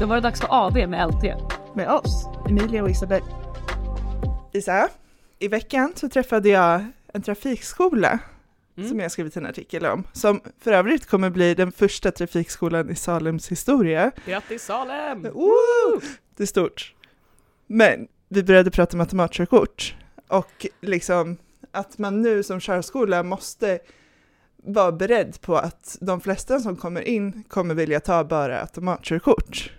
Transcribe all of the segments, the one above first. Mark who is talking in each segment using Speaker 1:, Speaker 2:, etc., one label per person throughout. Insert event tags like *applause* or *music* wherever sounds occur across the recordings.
Speaker 1: Då var det dags för AV med LT.
Speaker 2: med oss, Emilia och Isabel. Isa, i veckan så träffade jag en trafikskola
Speaker 1: Mm.
Speaker 2: som jag skrivit en artikel om, som för övrigt kommer bli den första trafikskolan i Salems historia.
Speaker 1: Grattis Salem!
Speaker 2: Woo! Det är stort. Men vi började prata om automatkörkort och liksom att man nu som körskola måste vara beredd på att de flesta som kommer in kommer vilja ta bara automatkörkort.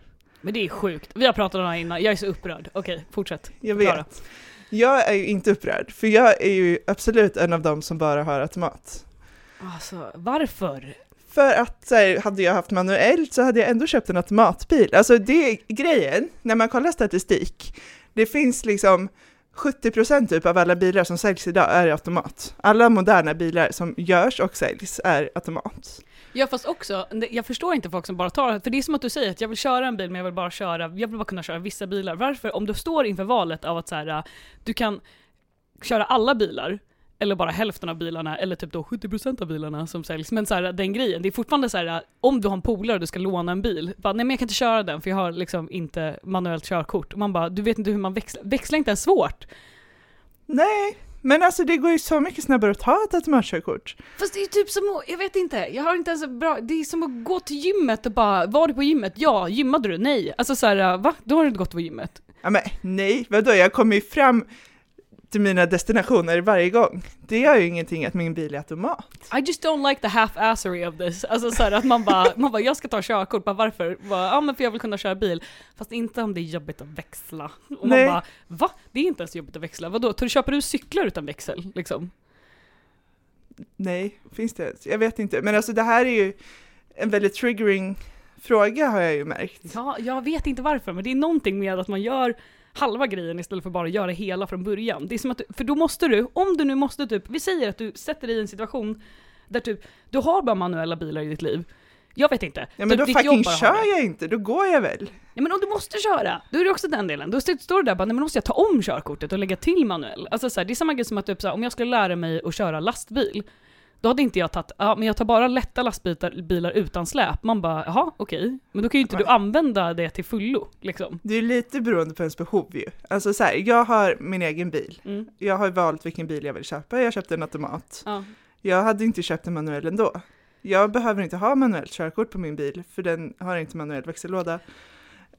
Speaker 1: Men det är sjukt. Vi har pratat om det här innan, jag är så upprörd. Okej, fortsätt.
Speaker 2: Jag vet. Jag är ju inte upprörd, för jag är ju absolut en av dem som bara har automat.
Speaker 1: Alltså, varför?
Speaker 2: För att så här, hade jag haft manuellt så hade jag ändå köpt en automatbil. Alltså det är grejen, när man kollar statistik, det finns liksom 70% typ av alla bilar som säljs idag är automat. Alla moderna bilar som görs och säljs är automat.
Speaker 1: Ja fast också, jag förstår inte folk som bara tar, för det är som att du säger att jag vill köra en bil men jag vill bara köra, jag vill bara kunna köra vissa bilar. Varför, om du står inför valet av att så här, äh, du kan köra alla bilar, eller bara hälften av bilarna, eller typ då 70% av bilarna som säljs, men så här, den grejen, det är fortfarande så här, om du har en polare och du ska låna en bil, bara, nej men jag kan inte köra den för jag har liksom inte manuellt körkort. Och man bara, du vet inte hur man växlar, växla inte ens svårt.
Speaker 2: Nej, men alltså det går ju så mycket snabbare att ta ett automatkörkort.
Speaker 1: Fast det är ju typ som att, jag vet inte, jag har inte ens en bra, det är som att gå till gymmet och bara, var du på gymmet? Ja, gymmade du? Nej. Alltså såhär, va? Då har du inte gått på gymmet.
Speaker 2: Ja men nej, vadå, jag kommer ju fram till mina destinationer varje gång. Det gör ju ingenting att min bil är automat.
Speaker 1: I just don't like the half-assery of this. Alltså såhär att man bara, man bara, jag ska ta körkort, bara varför? Bara, ja men för jag vill kunna köra bil. Fast inte om det är jobbigt att växla. Och
Speaker 2: Nej.
Speaker 1: man bara, va? Det är inte ens jobbigt att växla. Vadå, Tar- köper du cyklar utan växel? Liksom?
Speaker 2: Nej, finns det ens? Jag vet inte. Men alltså det här är ju en väldigt triggering fråga har jag ju märkt.
Speaker 1: Ja, jag vet inte varför, men det är någonting med att man gör halva grejen istället för bara göra hela från början. Det är som att, du- för då måste du, om du nu måste typ, vi säger att du sätter dig i en situation där typ, du har bara manuella bilar i ditt liv. Jag vet inte.
Speaker 2: Ja men
Speaker 1: Typ
Speaker 2: då fucking kör jag inte, då går jag väl.
Speaker 1: Ja men om du måste köra, då är det också den delen. Då står står du där och bara, nej men måste jag ta om körkortet och lägga till manuell? Alltså så här, det är samma grej som att typ, så här, om jag skulle lära mig att köra lastbil, då hade inte jag tagit, ja men jag tar bara lätta lastbilar bilar utan släp. Man bara, jaha okej, men då kan ju inte du använda det till fullo liksom.
Speaker 2: Det är lite beroende på ens behov ju. Alltså så här, jag har min egen bil.
Speaker 1: Mm.
Speaker 2: Jag har valt vilken bil jag vill köpa, jag köpte en automat.
Speaker 1: Ja.
Speaker 2: Jag hade inte köpt en manuell ändå. Jag behöver inte ha manuellt körkort på min bil, för den har inte manuell växellåda.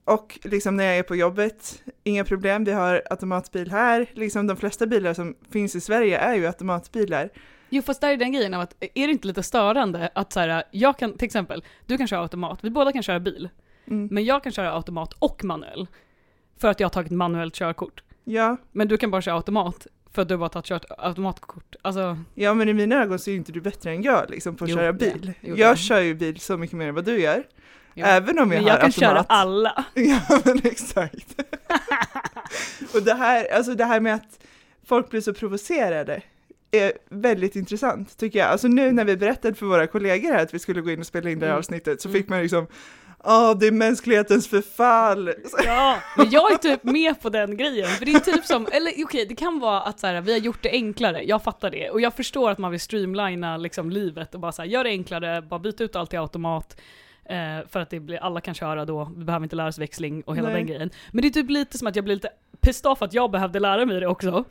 Speaker 2: Och liksom när jag är på jobbet, inga problem, vi har automatbil här. Liksom de flesta bilar som finns i Sverige är ju automatbilar.
Speaker 1: Jo fast där är den grejen av att, är det inte lite störande att så här, jag kan, till exempel, du kan köra automat, vi båda kan köra bil,
Speaker 2: Mm.
Speaker 1: men jag kan köra automat och manuell. För att jag har tagit manuellt körkort.
Speaker 2: Ja,
Speaker 1: Men du kan bara köra automat, för att du bara har tagit kört automatkort. Alltså,
Speaker 2: ja, men i mina ögon så är inte du bättre än jag liksom på att
Speaker 1: Jo,
Speaker 2: köra bil.
Speaker 1: jo,
Speaker 2: jag kör ju bil så mycket mer än vad du gör.
Speaker 1: jo.
Speaker 2: Även om jag
Speaker 1: men
Speaker 2: har
Speaker 1: jag kan
Speaker 2: automat.
Speaker 1: köra alla. *laughs*
Speaker 2: Ja men exakt. *laughs* och det här, alltså det här med att folk blir så provocerade är väldigt intressant tycker jag. Alltså nu när vi berättade för våra kollegor här att vi skulle gå in och spela in det här
Speaker 1: Mm.
Speaker 2: avsnittet så
Speaker 1: Mm.
Speaker 2: fick man liksom Åh, det är mänsklighetens förfall. *laughs*
Speaker 1: Ja, men jag är typ med på den grejen. För det är typ som, eller okej, det kan vara att så här, vi har gjort det enklare, jag fattar det. Och jag förstår att man vill streamlina liksom, livet och bara så här, gör det enklare, bara byta ut allt till automat. Eh, för att det blir, alla kan köra då, vi behöver inte lära oss växling och hela
Speaker 2: Nej.
Speaker 1: den grejen. Men det är typ lite som att jag blir lite pissed off att jag behövde lära mig det också.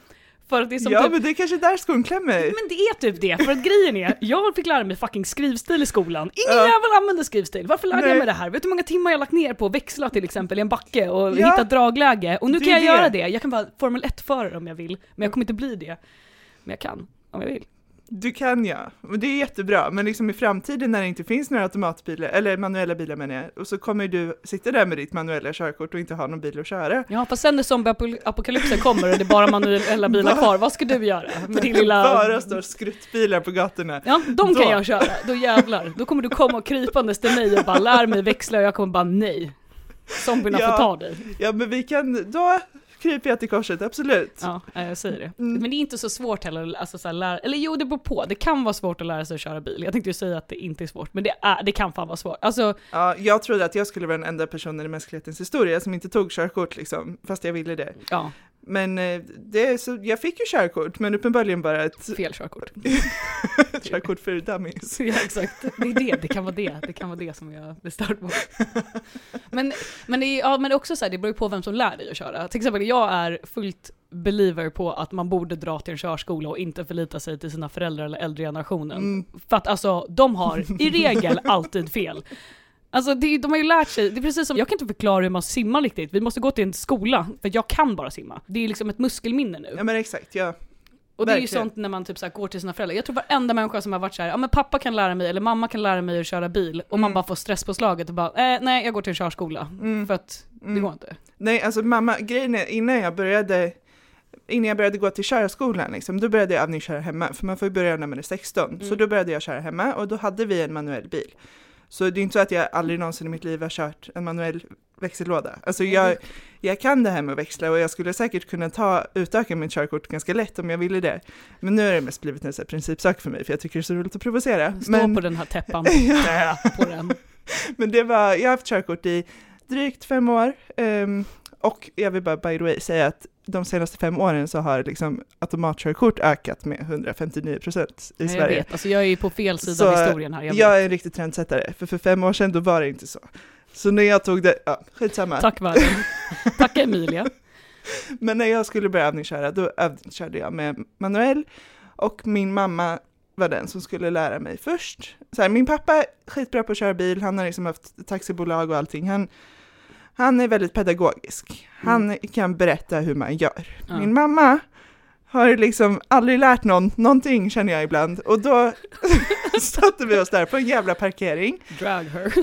Speaker 1: För att det är som
Speaker 2: Ja
Speaker 1: typ,
Speaker 2: men det är kanske där skon klämmer.
Speaker 1: men det är typ det, för att grejen är, jag fick lära mig fucking skrivstil i skolan. Ingen
Speaker 2: Ja.
Speaker 1: jävel använder skrivstil. Varför lärde jag
Speaker 2: Nej.
Speaker 1: mig det här? Vet du hur många timmar jag lagt ner på att växla till exempel i en backe och
Speaker 2: Ja.
Speaker 1: hitta dragläge? Och nu
Speaker 2: Det
Speaker 1: kan jag
Speaker 2: det.
Speaker 1: göra det. Jag kan vara Formel 1-förare om jag vill, men jag kommer inte bli det. Men jag kan, om jag vill.
Speaker 2: Du kan ja, och det är jättebra, men liksom i framtiden när det inte finns några automatbilar, eller manuella bilar menar jag, och så kommer du sitta där med ditt manuella körkort och inte ha någon bil att köra.
Speaker 1: Ja, fast sen när zombieapokalypsen kommer och det är bara manuella bilar *laughs*
Speaker 2: Va?
Speaker 1: kvar, vad ska du göra? Med din lilla...
Speaker 2: Bara står skruttbilar på gatorna.
Speaker 1: Ja, de kan
Speaker 2: Då.
Speaker 1: jag köra. Då jävlar. Då kommer du komma krypandes till mig och bara lär mig växla och jag kommer bara nej. Zombierna
Speaker 2: Ja.
Speaker 1: får ta dig.
Speaker 2: Ja men vi kan, då kryper jag till korset, absolut.
Speaker 1: Ja, eh, jag säger det.
Speaker 2: Mm.
Speaker 1: Men det är inte så svårt heller, alltså så här, lära, eller jo det beror på, det kan vara svårt att lära sig att köra bil. Jag tänkte ju säga att det inte är svårt, men det, är, det kan fan vara svårt. Alltså,
Speaker 2: Ja, jag trodde att jag skulle vara den enda personen i mänsklighetens historia som inte tog körkort liksom, fast jag ville det.
Speaker 1: ja.
Speaker 2: Men eh, det så, jag fick ju körkort, men uppenbarligen bara ett *laughs*
Speaker 1: Fel körkort. *laughs*
Speaker 2: körkort för dummies. *laughs*
Speaker 1: ja exakt, det är det, det kan vara det, det kan vara det som jag blir störd på. Men, men, det är, ja, men det är också så här, det beror ju på vem som lär dig att köra. Till exempel jag är fullt believer på att man borde dra till en körskola och inte förlita sig till sina föräldrar eller äldre generationen.
Speaker 2: Mm.
Speaker 1: För att alltså, de har i regel alltid fel. Alltså det, de har ju lärt sig, det är precis som, jag kan inte förklara hur man simmar riktigt, vi måste gå till en skola, för jag kan bara simma. Det är liksom ett muskelminne nu.
Speaker 2: Ja men exakt, ja.
Speaker 1: Och det är ju sånt när man typ så här går till sina föräldrar. Jag tror varenda människa som har varit så här, ja men pappa kan lära mig, eller mamma kan lära mig att köra bil, och man
Speaker 2: Mm.
Speaker 1: bara får stress på slaget och bara, eh, nej jag går till en körskola.
Speaker 2: Mm.
Speaker 1: För att det
Speaker 2: Mm.
Speaker 1: går inte.
Speaker 2: Nej, alltså mamma, grejen är innan jag började Innan jag började gå till körskolan, liksom, då började jag övningsköra hemma, för man får ju börja när man är 16. Så
Speaker 1: Mm.
Speaker 2: då började jag köra hemma och då hade vi en manuell bil. Så det är inte så att jag aldrig någonsin i mitt liv har kört en manuell växellåda. Alltså jag, jag kan det här med att växla och jag skulle säkert kunna ta, utöka mitt körkort ganska lätt om jag ville det. Men nu har det mest blivit en principsak för mig, för jag tycker det är så roligt att provocera.
Speaker 1: Stå
Speaker 2: Men,
Speaker 1: på den här täppan, *laughs*
Speaker 2: Ja.
Speaker 1: på den. *laughs*
Speaker 2: men det var, jag har haft körkort i drygt fem år. ehm, och jag vill bara by the way säga att de senaste fem åren så har liksom automatkörkort ökat med 159 procent i
Speaker 1: Jag
Speaker 2: Sverige.
Speaker 1: vet, alltså jag är ju på fel sida
Speaker 2: Så,
Speaker 1: av historien här. Jag
Speaker 2: Jag, är en riktig trendsättare, för för fem år sedan då var det inte så. Så när jag tog det, ja skitsamma.
Speaker 1: Tack världen. *laughs* Tack Emilia.
Speaker 2: Men när jag skulle börja övningsköra, då övningskörde jag med manuell och min mamma var den som skulle lära mig först. Så här, min pappa är skitbra på att köra bil, han har liksom haft taxibolag och allting. Han, han är väldigt pedagogisk. Han kan berätta hur man gör.
Speaker 1: Ja.
Speaker 2: Min mamma har liksom aldrig lärt någon någonting känner jag ibland. Och då *laughs* satte vi oss där på en jävla parkering.
Speaker 1: Drag her.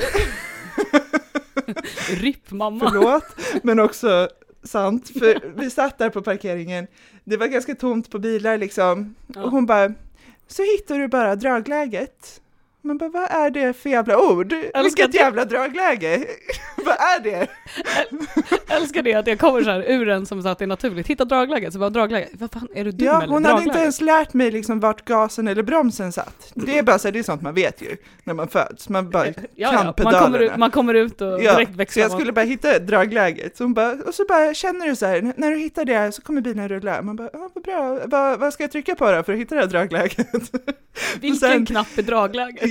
Speaker 1: *laughs* RIP mamma.
Speaker 2: Förlåt, men också sant. För vi satt där på parkeringen, det var ganska tomt på bilar liksom.
Speaker 1: Ja.
Speaker 2: Och hon bara, så hittar du bara dragläget. Bara, vad är det för jävla ord?
Speaker 1: Älskar
Speaker 2: Vilket jävla dragläge? *laughs* vad är det?
Speaker 1: Jag älskar det att jag kommer så här ur en som sa att det är naturligt. Hitta dragläget, så bara dragläget. Vad fan, är du dum
Speaker 2: Ja,
Speaker 1: eller?
Speaker 2: hon hade inte ens lärt mig liksom vart gasen eller bromsen satt. Det är bara så här, det är sånt man vet ju när man föds. Man bara
Speaker 1: Ja, ja. Man, kommer ut, man kommer ut och
Speaker 2: Ja,
Speaker 1: direkt
Speaker 2: Så
Speaker 1: växlar
Speaker 2: jag
Speaker 1: man.
Speaker 2: skulle bara hitta dragläget. Så bara, och så bara känner du så här, när du hittar det så kommer bilen rulla. Man bara, ja vad bra, vad, vad ska jag trycka på då för att hitta det här dragläget? *laughs*
Speaker 1: Vilken
Speaker 2: sen-
Speaker 1: knapp är dragläget?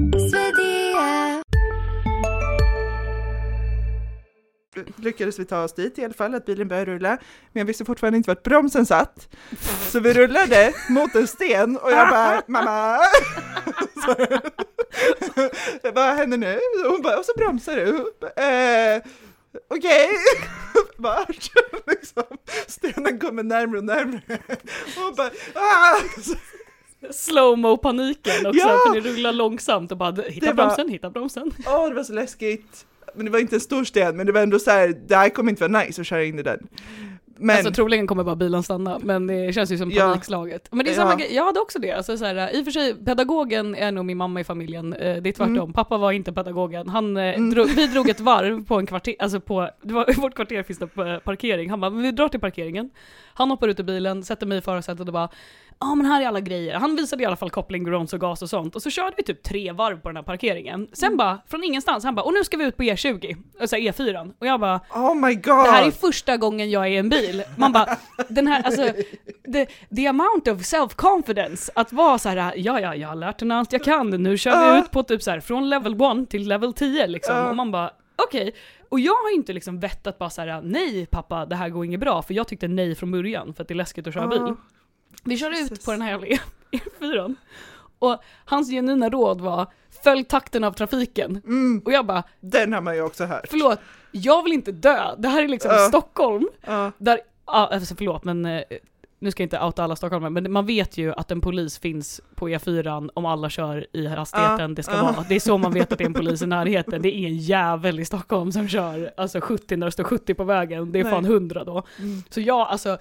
Speaker 2: Lyckades vi ta oss dit i alla fall, att bilen började rulla. Men jag visste fortfarande inte vart bromsen satt. Så vi rullade mot en sten och jag bara, mamma! *laughs* Så, vad händer nu? Och hon bara, och så bromsar du. Eh, Okej, *laughs* vart? *laughs* liksom, stenen kommer närmare och närmare. Och hon bara, ah!
Speaker 1: Slowmo paniken också,
Speaker 2: Ja!
Speaker 1: för ni rullar långsamt och bara hitta
Speaker 2: Det var-
Speaker 1: bromsen, hitta bromsen.
Speaker 2: Åh, det var så läskigt. Men det var inte en stor sten, men det var ändå så här, det här kommer inte vara nice att köra in i den. Men,
Speaker 1: Alltså troligen kommer bara bilen stanna, men det känns ju som
Speaker 2: Ja.
Speaker 1: panikslaget. Men det är
Speaker 2: Ja.
Speaker 1: samma grej, jag hade också det. Alltså, så här, I och för sig, pedagogen är nog min mamma i familjen, eh, det är tvärtom.
Speaker 2: Mm.
Speaker 1: Pappa var inte pedagogen. Han, eh,
Speaker 2: Mm.
Speaker 1: drog, vi drog ett varv på en kvarter, alltså på, det var, i *laughs* vårt kvarter finns det eh, parkering. Han bara, "Men vi drar till parkeringen. Han hoppar ut ur bilen, sätter mig i förarsätet och bara, ja men här är alla grejer. Han visade i alla fall koppling, broms och gas och sånt. Och så körde vi typ tre varv på den här parkeringen. Sen
Speaker 2: Mm.
Speaker 1: bara, från ingenstans, han bara, och nu ska vi ut på E20, alltså E4. Och jag bara,
Speaker 2: oh my god!
Speaker 1: det här är första gången jag är i en bil. Man bara, den här, alltså, the, the amount of self-confidence, att vara så här, ja ja, jag har lärt den allt jag kan, nu kör vi
Speaker 2: Ja.
Speaker 1: ut på typ så här från level 1 till level 10 liksom.
Speaker 2: Ja.
Speaker 1: Och man bara, okej. Och jag har inte liksom vett att bara så här, nej pappa, det här går inget bra, för jag tyckte nej från början, för att det är läskigt att köra bil. Vi körde ut på den här jävla E4, och hans genuina råd var, följ takten av trafiken.
Speaker 2: Mm,
Speaker 1: Och jag bara,
Speaker 2: den har man ju också hört.
Speaker 1: förlåt, jag vill inte dö, det här är liksom
Speaker 2: Ja.
Speaker 1: Stockholm,
Speaker 2: Ja.
Speaker 1: där, alltså förlåt men eh, nu ska jag inte outa alla stockholmare, men man vet ju att en polis finns på E4 om alla kör i hastigheten
Speaker 2: Ja,
Speaker 1: det ska
Speaker 2: ja.
Speaker 1: vara. Det är så man vet att det är en polis i närheten. Det är en jävel i Stockholm som kör alltså 70 när det står 70 på vägen, det är
Speaker 2: Nej.
Speaker 1: fan 100 då.
Speaker 2: Mm.
Speaker 1: Så jag, alltså,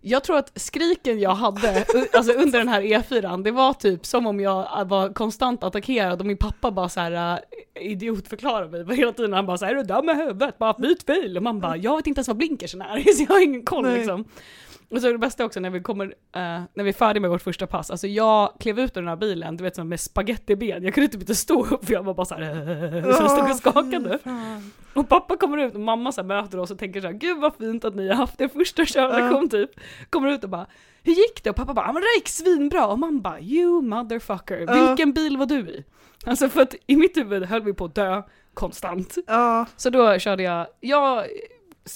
Speaker 1: jag tror att skriken jag hade alltså under den här E4, det var typ som om jag var konstant attackerad och min pappa bara så här äh, idiotförklarade mig hela tiden. Han bara så här, är du dum i huvudet? Bara byt bil! Och man bara, jag vet inte ens vad blinkersen är, *laughs* så jag har ingen koll
Speaker 2: Nej.
Speaker 1: liksom. Och så det bästa också när vi kommer, eh, när vi är färdiga med vårt första pass, alltså jag klev ut ur den här bilen, du vet som med spagettiben, jag kunde typ inte stå upp för jag var bara såhär, så jag stod och skakade. Och pappa kommer ut och mamma så möter oss och tänker så här, gud vad fint att ni har haft er första körlektion typ. Kommer ut och bara, hur gick det? Och pappa bara, "Ja, men det gick svinbra. Och man bara, you motherfucker, vilken bil var du i? Alltså för att i mitt huvud höll vi på att dö konstant. Så då körde jag, jag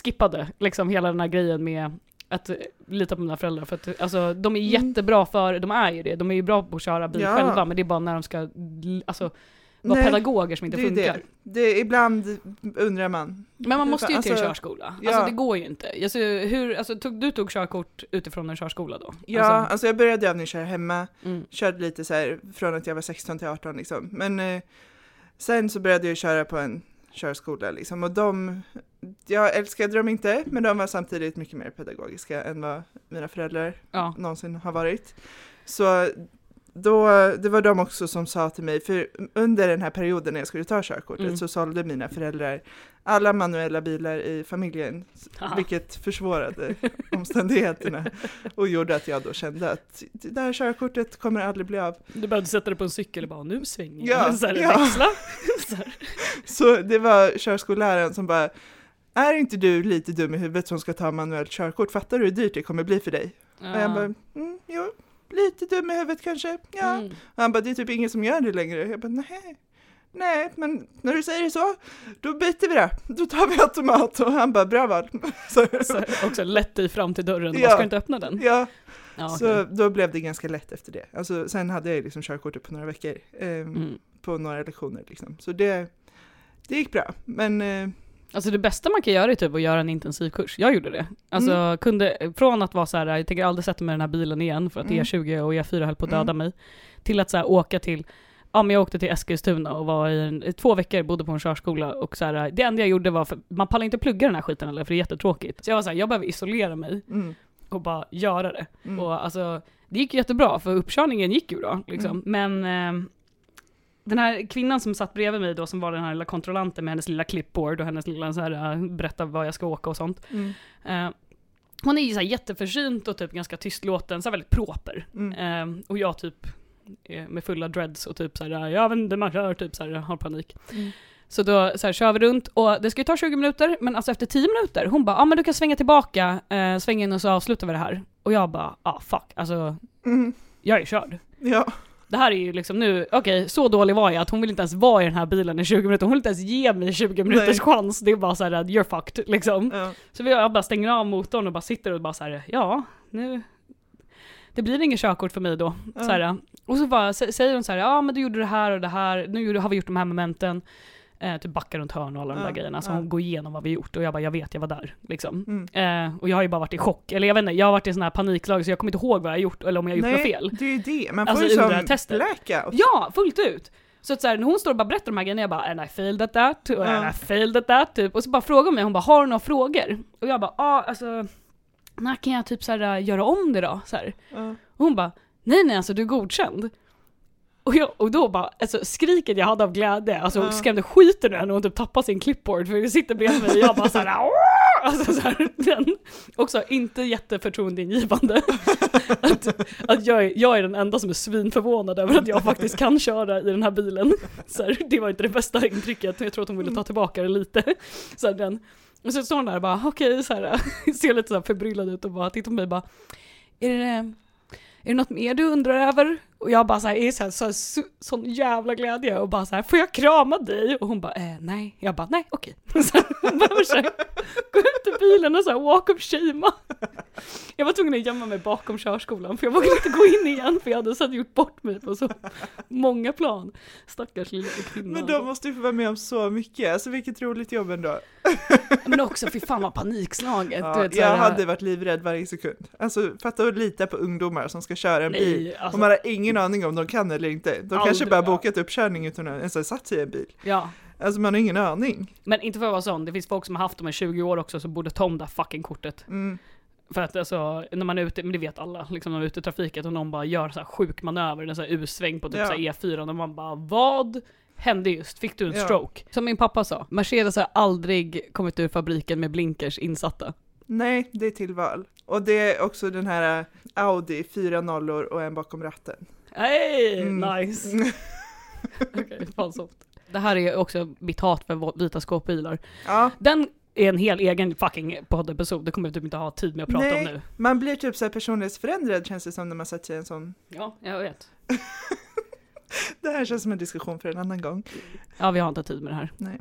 Speaker 1: skippade liksom hela den här grejen med att eh, lita på mina föräldrar för att alltså, de är
Speaker 2: Mm.
Speaker 1: jättebra för, de är ju det, de är ju bra på att köra bil
Speaker 2: Ja.
Speaker 1: själva men det är bara när de ska alltså, vara
Speaker 2: Nej,
Speaker 1: pedagoger som inte
Speaker 2: det
Speaker 1: funkar.
Speaker 2: det. det. Ibland undrar man.
Speaker 1: Men man måste ju till en
Speaker 2: Alltså,
Speaker 1: körskola.
Speaker 2: ja.
Speaker 1: Alltså det går ju inte. Alltså, hur, alltså, tog, du tog körkort utifrån en körskola då?
Speaker 2: Ja,
Speaker 1: Alltså,
Speaker 2: alltså jag började övningsköra hemma,
Speaker 1: mm.
Speaker 2: körde lite så här från att jag var 16 till 18 liksom. Men eh, sen så började jag köra på en körskola liksom och de, jag älskade dem inte, men de var samtidigt mycket mer pedagogiska än vad mina föräldrar
Speaker 1: ja.
Speaker 2: någonsin har varit. Så då, det var de också som sa till mig, för under den här perioden när jag skulle ta körkortet
Speaker 1: Mm.
Speaker 2: så sålde mina föräldrar alla manuella bilar i familjen,
Speaker 1: Haha.
Speaker 2: vilket försvårade *laughs* omständigheterna och gjorde att jag då kände att det här körkortet kommer aldrig bli av.
Speaker 1: Du behövde sätta dig på en cykel och bara nu svänger
Speaker 2: Ja,
Speaker 1: jag. Så här,
Speaker 2: ja.
Speaker 1: växla. *laughs* Så här. *laughs*
Speaker 2: Så det var körskolläraren som bara, är inte du lite dum i huvudet som ska ta manuellt körkort? Fattar du hur dyrt det kommer bli för dig? Och jag bara, mm, jo, lite dum i huvudet kanske, ja.
Speaker 1: Mm.
Speaker 2: Och han bara, det är typ ingen som gör det längre. Jag bara, nej. Nej, men när du säger så, då byter vi det. Då tar vi automat. Och han bara, bra val. *laughs* Så,
Speaker 1: Så också lätt dig fram till dörren,
Speaker 2: Ja.
Speaker 1: ja. ska inte öppna den?
Speaker 2: ja,
Speaker 1: Ja,
Speaker 2: så då blev det ganska lätt efter det. Alltså, sen hade jag liksom körkortet på några veckor, eh,
Speaker 1: mm.
Speaker 2: På några lektioner liksom. Så det, det gick bra. Men eh,
Speaker 1: Alltså det bästa man kan göra är typ att göra en intensivkurs. Jag gjorde det. Alltså
Speaker 2: Mm.
Speaker 1: kunde, från att vara så här, jag tänker aldrig sätta mig i den här bilen igen för att
Speaker 2: Mm.
Speaker 1: E20 och E4 höll på att döda
Speaker 2: Mm.
Speaker 1: mig. Till att så här, åka till, ja men jag åkte till Eskilstuna och var i en, i två veckor, bodde på en körskola och så här, det enda jag gjorde var, för man pallar inte plugga den här skiten eller för det är jättetråkigt. Så jag var så här, jag behöver isolera mig
Speaker 2: mm,
Speaker 1: och bara göra det.
Speaker 2: mm,
Speaker 1: Och alltså, det gick jättebra för uppkörningen gick ju bra liksom.
Speaker 2: Mm.
Speaker 1: Men eh, den här kvinnan som satt bredvid mig då, som var den här lilla kontrollanten med hennes lilla clipboard och hennes lilla så här, eh, berätta var jag ska åka och sånt.
Speaker 2: mm,
Speaker 1: Eh, hon är ju så här jätteförsynt och typ ganska tystlåten, så här väldigt proper.
Speaker 2: mm,
Speaker 1: Eh, och jag typ med fulla dreads och typ så här, jag vet inte, man kör typ så här, har panik.
Speaker 2: mm.
Speaker 1: Så då så här, kör vi runt och det ska ju ta 20 minuter, men alltså efter 10 minuter, hon bara, ja ah, men du kan svänga tillbaka, eh, sväng in och så avslutar vi det här. Och jag bara, ah fuck, alltså
Speaker 2: Mm,
Speaker 1: jag är körd.
Speaker 2: ja,
Speaker 1: Det här är ju liksom nu, okej, så dålig var jag att hon vill inte ens vara i den här bilen i 20 minuter, hon vill inte ens ge mig 20 minuters
Speaker 2: Nej.
Speaker 1: chans, det är bara såhär att you're fucked liksom.
Speaker 2: ja,
Speaker 1: Så jag bara stänger av motorn och bara sitter och bara såhär, ja, nu, det blir inget körkort för mig då.
Speaker 2: Ja.
Speaker 1: Så här, och så bara sä- säger hon så här, ja men du gjorde det här och det här, nu har vi gjort de här momenten. Eh, typ backa runt hörn och alla de
Speaker 2: Ja,
Speaker 1: där grejerna. Så
Speaker 2: ja.
Speaker 1: hon går igenom vad vi gjort och jag bara, jag vet, jag var där. Liksom.
Speaker 2: mm.
Speaker 1: Eh, och jag har ju bara varit i chock, eller jag vet inte, jag har varit i sån här paniklag så jag kommer inte ihåg vad jag har gjort eller om jag har gjort något fel.
Speaker 2: det är ju det. Man
Speaker 1: Alltså,
Speaker 2: får ju
Speaker 1: det här
Speaker 2: som
Speaker 1: testet.
Speaker 2: blackout.
Speaker 1: Ja, fullt ut! Så att så här, när hon står och bara berättar de här grejerna, jag bara and I failed at that, och
Speaker 2: Ja.
Speaker 1: and I failed at that, typ. Och så bara frågar hon mig, hon bara har du några frågor? Och jag bara ja, ah, alltså när kan jag typ så här, göra om det då? Så här.
Speaker 2: Ja.
Speaker 1: Och hon bara nej nej alltså du är godkänd. Och, jag, och då bara, alltså skriket jag hade av glädje, alltså
Speaker 2: Ja.
Speaker 1: skrämde skiten ur henne och hon typ tappade sin clipboard för jag sitter bredvid mig och jag bara såhär "Åh!" Alltså så här, den, också inte jätteförtroendeingivande. *laughs* att att jag, är, jag är den enda som är svinförvånad över att jag faktiskt kan köra i den här bilen. Så här, det var inte det bästa intrycket, jag tror att hon ville ta tillbaka det lite. Så här, den. Och så står hon där och bara okej, så här, *laughs* ser lite så här förbryllad ut och bara tittar på mig och bara är det, är det något mer du undrar över? Och jag bara så här, är så här, så här, så, sån jävla glädje och bara så här, får jag krama dig? Och hon bara, eh, nej. Jag bara, nej, okej. *laughs* Så här, hon behöver gå ut i bilen och så här, walk of shame. Jag var tvungen att gömma mig bakom körskolan för jag vågade inte gå in igen för jag hade så gjort bort mig på så många plan. Stackars lilla kvinna.
Speaker 2: Men de måste ju få vara med om så mycket, alltså vilket roligt jobb ändå.
Speaker 1: Men också fy fan vad panikslaget.
Speaker 2: Ja,
Speaker 1: du vet,
Speaker 2: jag
Speaker 1: här-
Speaker 2: hade varit livrädd varje sekund. Alltså fatta att lita på ungdomar som ska köra en bil.
Speaker 1: Nej, alltså,
Speaker 2: och man har ingen aning om de kan eller inte. De kanske
Speaker 1: Aldrig,
Speaker 2: bara
Speaker 1: ja.
Speaker 2: bokat uppkörning utan att ens ha satt sig i en bil.
Speaker 1: ja.
Speaker 2: Alltså man har ingen aning.
Speaker 1: Men inte för att vara sån, det finns folk som har haft dem i 20 år också som borde ta om det fucking kortet.
Speaker 2: Mm.
Speaker 1: För att alltså, när man är ute, men det vet alla, liksom när man är ute i trafiken och någon bara gör så här sjuk manöver, en sån här U-sväng på typ
Speaker 2: Ja.
Speaker 1: så här E4 och man bara vad hände just? Fick du en
Speaker 2: Ja.
Speaker 1: stroke? Som min pappa sa, Mercedes har aldrig kommit ur fabriken med blinkers insatta.
Speaker 2: Nej, det är tillval. Och det är också den här äh, Audi, fyra nollor och en bakom ratten.
Speaker 1: Hey,
Speaker 2: Mm.
Speaker 1: nice! *laughs* Okej, fan soft. Det här är också mitt hat för vita skåpbilar.
Speaker 2: Ja,
Speaker 1: Den är en hel egen fucking poddepisod, det kommer vi typ inte ha tid med att prata
Speaker 2: Nej.
Speaker 1: om nu.
Speaker 2: man blir typ så här personlighetsförändrad känns det som när man sätter sig i en sån.
Speaker 1: Ja, jag vet. *laughs*
Speaker 2: Det här känns som en diskussion för en annan gång.
Speaker 1: Ja, vi har inte tid med det här.
Speaker 2: Nej.